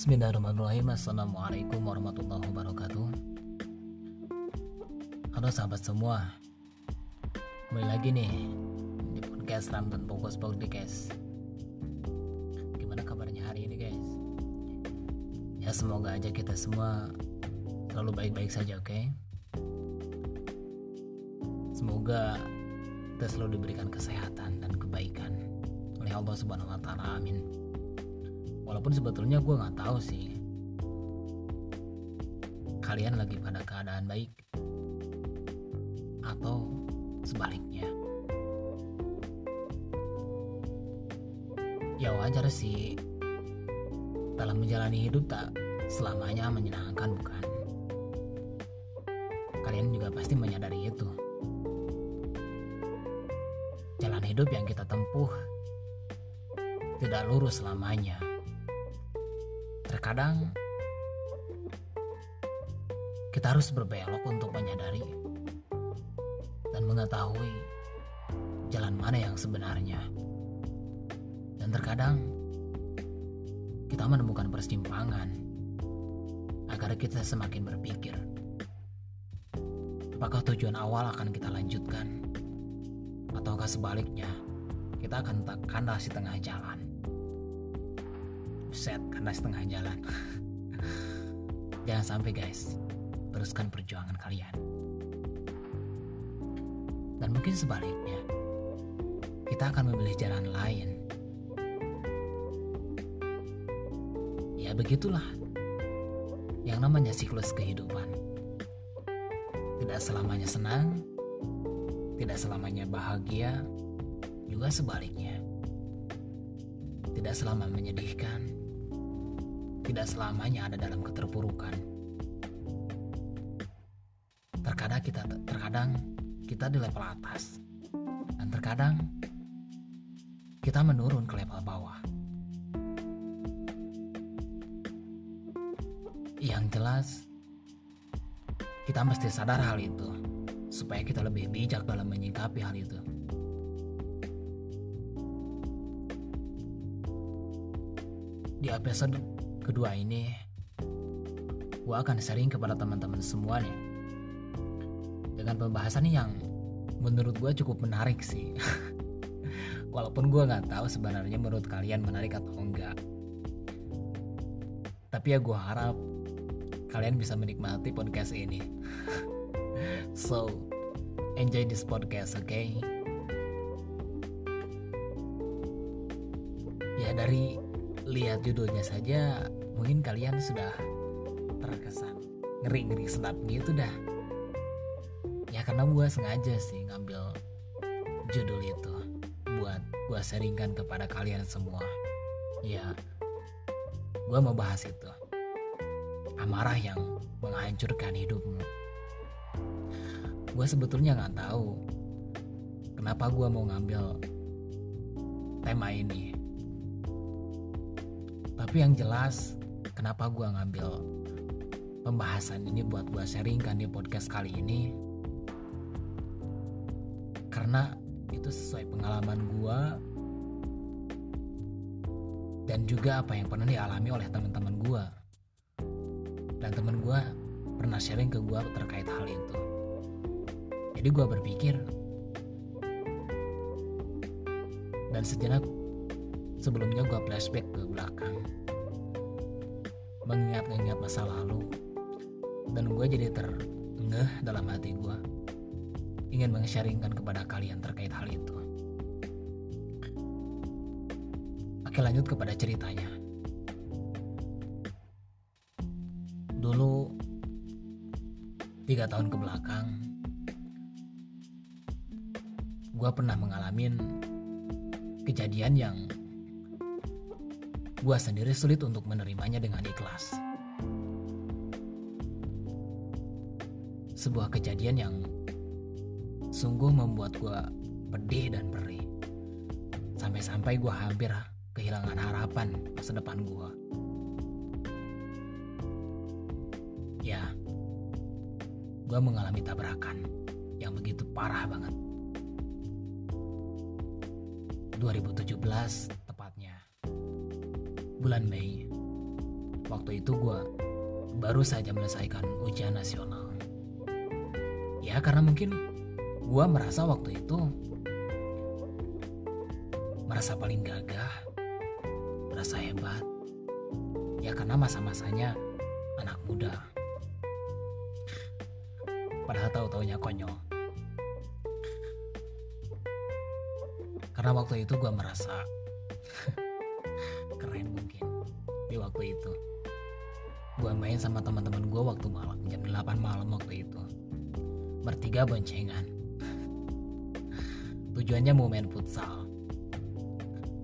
Bismillahirrahmanirrahim. Assalamualaikum warahmatullahi wabarakatuh. Halo sahabat semua. Kembali lagi nih Di podcast Ram dan Fokus Podcast Gimana kabarnya hari ini guys? Ya semoga aja kita semua Selalu baik-baik saja oke? Okay? Semoga kita selalu diberikan kesehatan dan kebaikan oleh Allah Subhanahu wa taala. Amin walaupun sebetulnya gue nggak tahu sih. Kalian lagi pada keadaan baik atau sebaliknya. Ya wajar sih. Dalam menjalani hidup tak selamanya menyenangkan bukan? Kalian juga pasti menyadari itu. Jalan hidup yang kita tempuh tidak lurus selamanya Terkadang kita harus berbelok untuk menyadari dan mengetahui jalan mana yang sebenarnya. Dan terkadang kita menemukan persimpangan agar kita semakin berpikir apakah tujuan awal akan kita lanjutkan ataukah sebaliknya kita akan kandas di tengah jalan set karena setengah jalan. Jangan sampai guys teruskan perjuangan kalian. Dan mungkin sebaliknya kita akan memilih jalan lain. Ya begitulah yang namanya siklus kehidupan. Tidak selamanya senang tidak selamanya bahagia juga sebaliknya. Tidak selama menyedihkan tidak selamanya ada dalam keterpurukan. Terkadang kita terkadang kita di level atas dan terkadang kita menurun ke level bawah. Yang jelas kita mesti sadar hal itu supaya kita lebih bijak dalam menyikapi hal itu. Di episode kedua ini gue akan sharing kepada teman-teman semua nih. Dengan pembahasan yang menurut gue cukup menarik sih. Walaupun gue nggak tahu sebenarnya menurut kalian menarik atau enggak. Tapi ya gue harap kalian bisa menikmati podcast ini. So enjoy this podcast oke okay? ya dari lihat judulnya saja mungkin kalian sudah terkesan ngeri-ngeri sedap gitu dah. Ya karena gue sengaja sih ngambil judul itu buat gue sharingkan kepada kalian semua. Ya gue mau bahas itu. Amarah yang menghancurkan hidupmu. Gue sebetulnya nggak tahu kenapa gue mau ngambil tema ini. Tapi yang jelas kenapa gue ngambil pembahasan ini buat gue sharingkan di podcast kali ini? Karena itu sesuai pengalaman gue dan juga apa yang pernah dialami oleh teman-teman gue dan teman gue pernah sharing ke gue terkait hal itu. Jadi gue berpikir dan sejenak sebelumnya gue flashback ke belakang mengingat-ingat masa lalu. Dan gue jadi terengah dalam hati gue ingin meng-sharingkan kepada kalian terkait hal itu. Oke lanjut kepada ceritanya. Dulu tiga tahun ke belakang gue pernah mengalami kejadian yang Gua sendiri sulit untuk menerimanya dengan ikhlas. Sebuah kejadian yang sungguh membuat gua pedih dan perih. Sampai-sampai gua hampir kehilangan harapan masa depan gua. Ya, gua mengalami tabrakan yang begitu parah banget. 2017 bulan Mei. Waktu itu gue baru saja menyelesaikan ujian nasional. Ya karena mungkin gue merasa waktu itu merasa paling gagah merasa hebat. Ya karena masa-masanya anak muda. Padahal tahu-taunya konyol. Karena waktu itu gue merasa keren mungkin di waktu itu. Gue main sama teman-teman gue waktu malam jam 8 malam waktu itu. Bertiga boncengan. Tujuannya mau main futsal.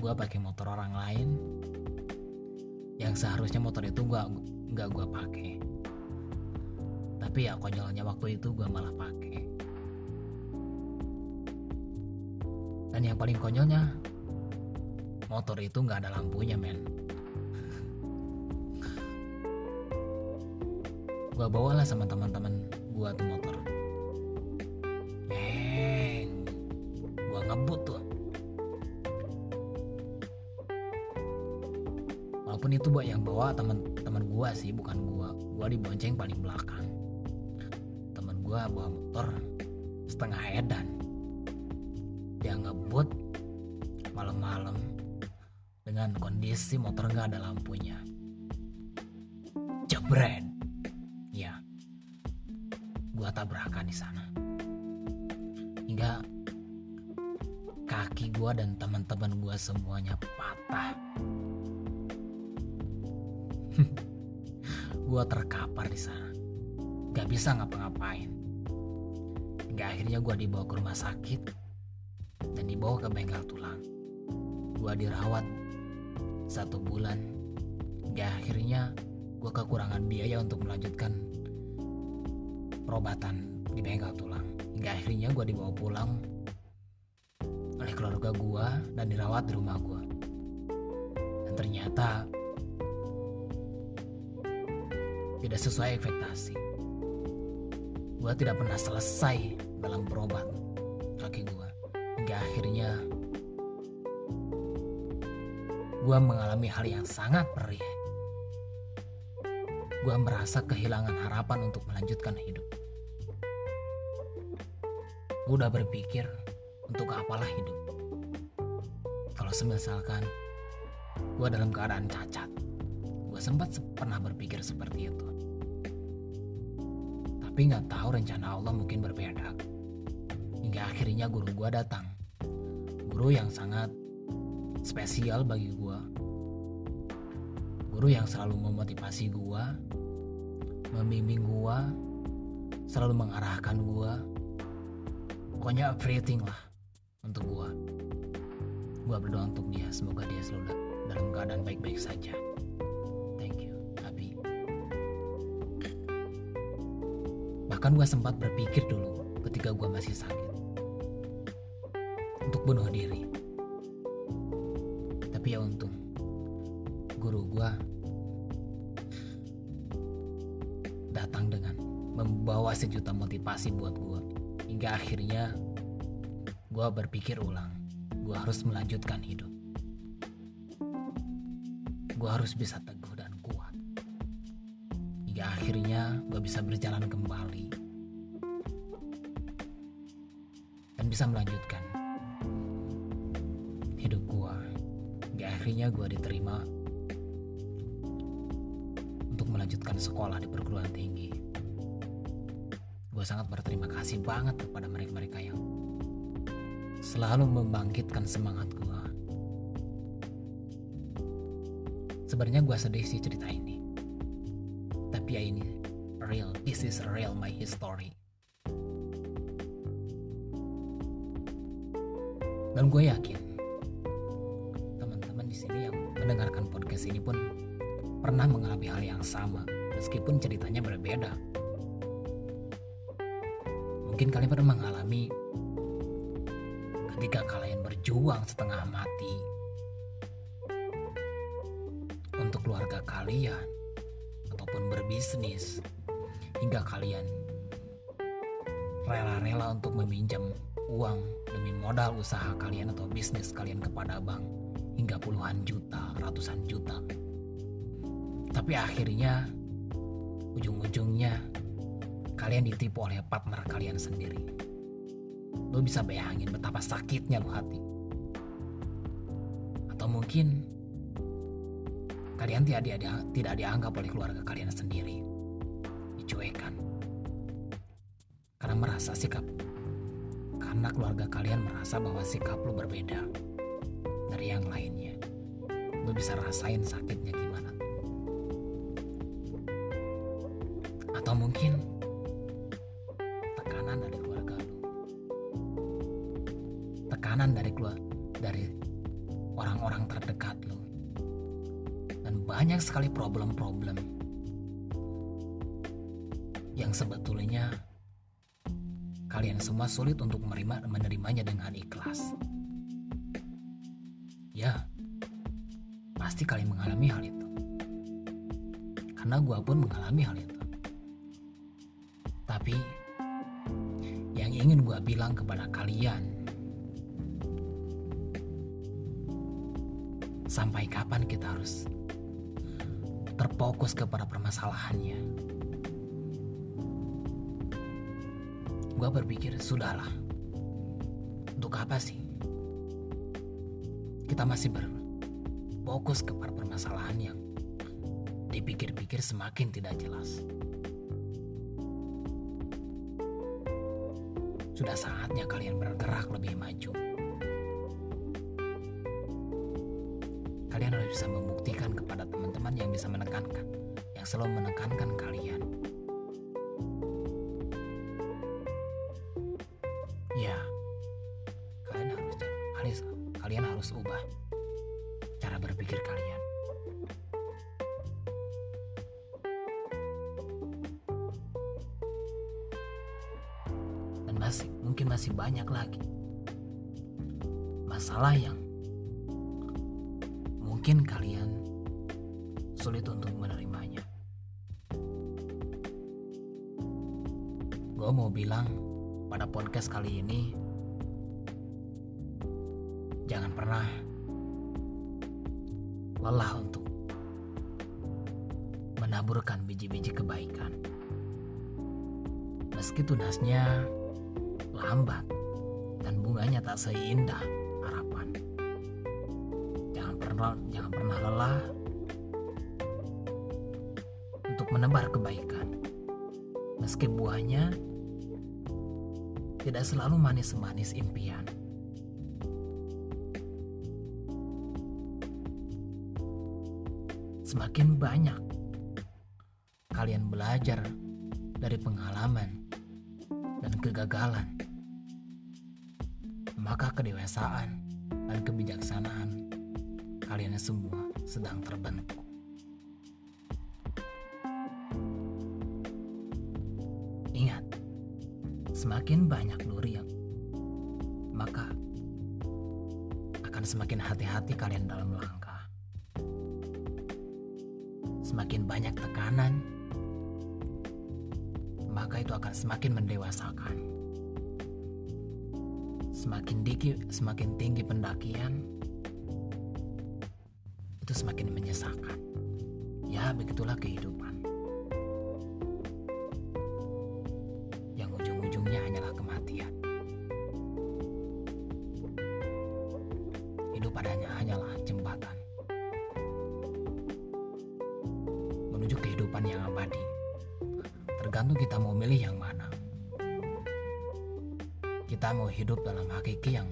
Gue pakai motor orang lain. Yang seharusnya motor itu gue nggak gue pakai. Tapi ya konyolnya waktu itu gue malah pakai. Dan yang paling konyolnya motor itu nggak ada lampunya men. Gue bawalah sama teman-teman gue tuh motor. Neng, gue ngebut tuh. Walaupun itu buat yang bawa teman-teman gue sih bukan gue gue dibonceng paling belakang. Teman gue bawa motor setengah edan. Dia ngebut malam-malam dengan kondisi motor nggak ada lampunya. Jebret. Ya gua tabrakan di sana. Hingga kaki gua dan teman-teman gua semuanya patah. Gua terkapar di sana. Gak bisa ngapa-ngapain. Hingga akhirnya gua dibawa ke rumah sakit dan dibawa ke bengkel tulang. Gua dirawat satu bulan. Hingga akhirnya gue kekurangan biaya untuk melanjutkan perobatan di bengkel tulang. Hingga akhirnya gue dibawa pulang oleh keluarga gue dan dirawat di rumah gue dan ternyata tidak sesuai ekspektasi. Gue tidak pernah selesai dalam berobat kaki gue hingga akhirnya gue mengalami hal yang sangat perih gue merasa kehilangan harapan untuk melanjutkan hidup. Gue udah berpikir untuk apalah hidup. Kalau semisalkan gue dalam keadaan cacat, gue sempat pernah berpikir seperti itu. Tapi nggak tahu rencana Allah mungkin berbeda. Hingga akhirnya guru gue datang. Guru yang sangat spesial bagi gue guru yang selalu memotivasi gua, membimbing gua, selalu mengarahkan gua. Pokoknya everything lah untuk gua. Gua berdoa untuk dia, semoga dia selalu dalam keadaan baik-baik saja. Thank you, Abi. Bahkan gua sempat berpikir dulu ketika gua masih sakit untuk bunuh diri. Tapi ya untung. Guru gua datang dengan membawa sejuta motivasi buat gue hingga akhirnya gue berpikir ulang gue harus melanjutkan hidup. Gue harus bisa teguh dan kuat. Hingga akhirnya gue bisa berjalan kembali dan bisa melanjutkan akhirnya gue diterima untuk melanjutkan sekolah di perguruan tinggi. Gue sangat berterima kasih banget kepada mereka-mereka yang selalu membangkitkan semangat gue. Sebenarnya gue sedih sih cerita ini. Tapi ya ini real, this is real my history. Dan gue yakin podcast ini pun pernah mengalami hal yang sama, meskipun ceritanya berbeda. Mungkin kalian pernah mengalami ketika kalian berjuang setengah mati untuk keluarga kalian ataupun berbisnis hingga kalian rela-rela untuk meminjam uang demi modal usaha kalian atau bisnis kalian kepada bank hingga puluhan juta, ratusan juta. Tapi akhirnya ujung-ujungnya kalian ditipu oleh partner kalian sendiri. Lo bisa bayangin betapa sakitnya lo hati. Atau mungkin kalian tidak, tidak, tidak dianggap oleh keluarga kalian sendiri. Dicuekan. Karena merasa sikap karena keluarga kalian merasa bahwa sikap lo berbeda dari yang lainnya. Lo bisa rasain sakitnya gimana. Atau mungkin tekanan dari keluarga lo tekanan dari keluar dari orang-orang terdekat lo dan banyak sekali problem-problem yang sebetulnya kalian semua sulit untuk menerima menerimanya dengan ikhlas. Pasti kalian mengalami hal itu. Karena gue pun mengalami hal itu. Tapi yang ingin gue bilang kepada kalian, sampai kapan kita harus terfokus kepada permasalahannya. Gue berpikir, sudahlah. Untuk apa sih? Kita masih berfokus kepada permasalahan yang dipikir-pikir semakin tidak jelas. Sudah saatnya kalian bergerak lebih maju. Kalian harus bisa membuktikan kepada teman-teman yang bisa menekankan, yang selalu menekankan kalian. Ya, kalian harus kalian harus ubah cara berpikir kalian. Dan masih mungkin masih banyak lagi masalah yang mungkin kalian sulit untuk menerimanya. Gue mau bilang pada podcast kali ini, jangan pernah lelah untuk menaburkan biji-biji kebaikan. Meski tunasnya lambat dan bunganya tak seindah harapan. Jangan pernah jangan pernah lelah untuk menebar kebaikan. Meski buahnya tidak selalu manis-manis impian. Semakin banyak kalian belajar dari pengalaman dan kegagalan, maka kedewasaan dan kebijaksanaan kalian semua sedang terbentuk. Ingat, semakin banyak duri yang maka akan semakin hati-hati kalian dalam langkah. Semakin banyak tekanan, maka itu akan semakin mendewasakan. Semakin tinggi, semakin tinggi pendakian, itu semakin menyesakan. Ya, begitulah kehidupan. Tergantung kita mau milih yang mana. Kita mau hidup dalam hakiki yang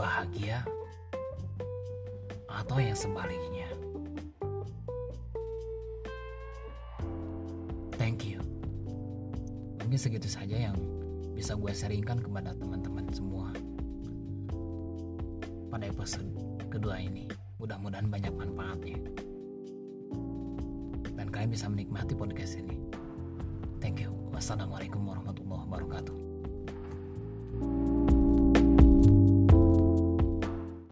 bahagia atau yang sebaliknya. Thank you. Mungkin segitu saja yang bisa gue sharingkan kepada teman-teman semua pada episode kedua ini. Mudah-mudahan banyak manfaatnya. Dan kalian bisa menikmati podcast ini. Thank you. Wassalamualaikum warahmatullahi wabarakatuh.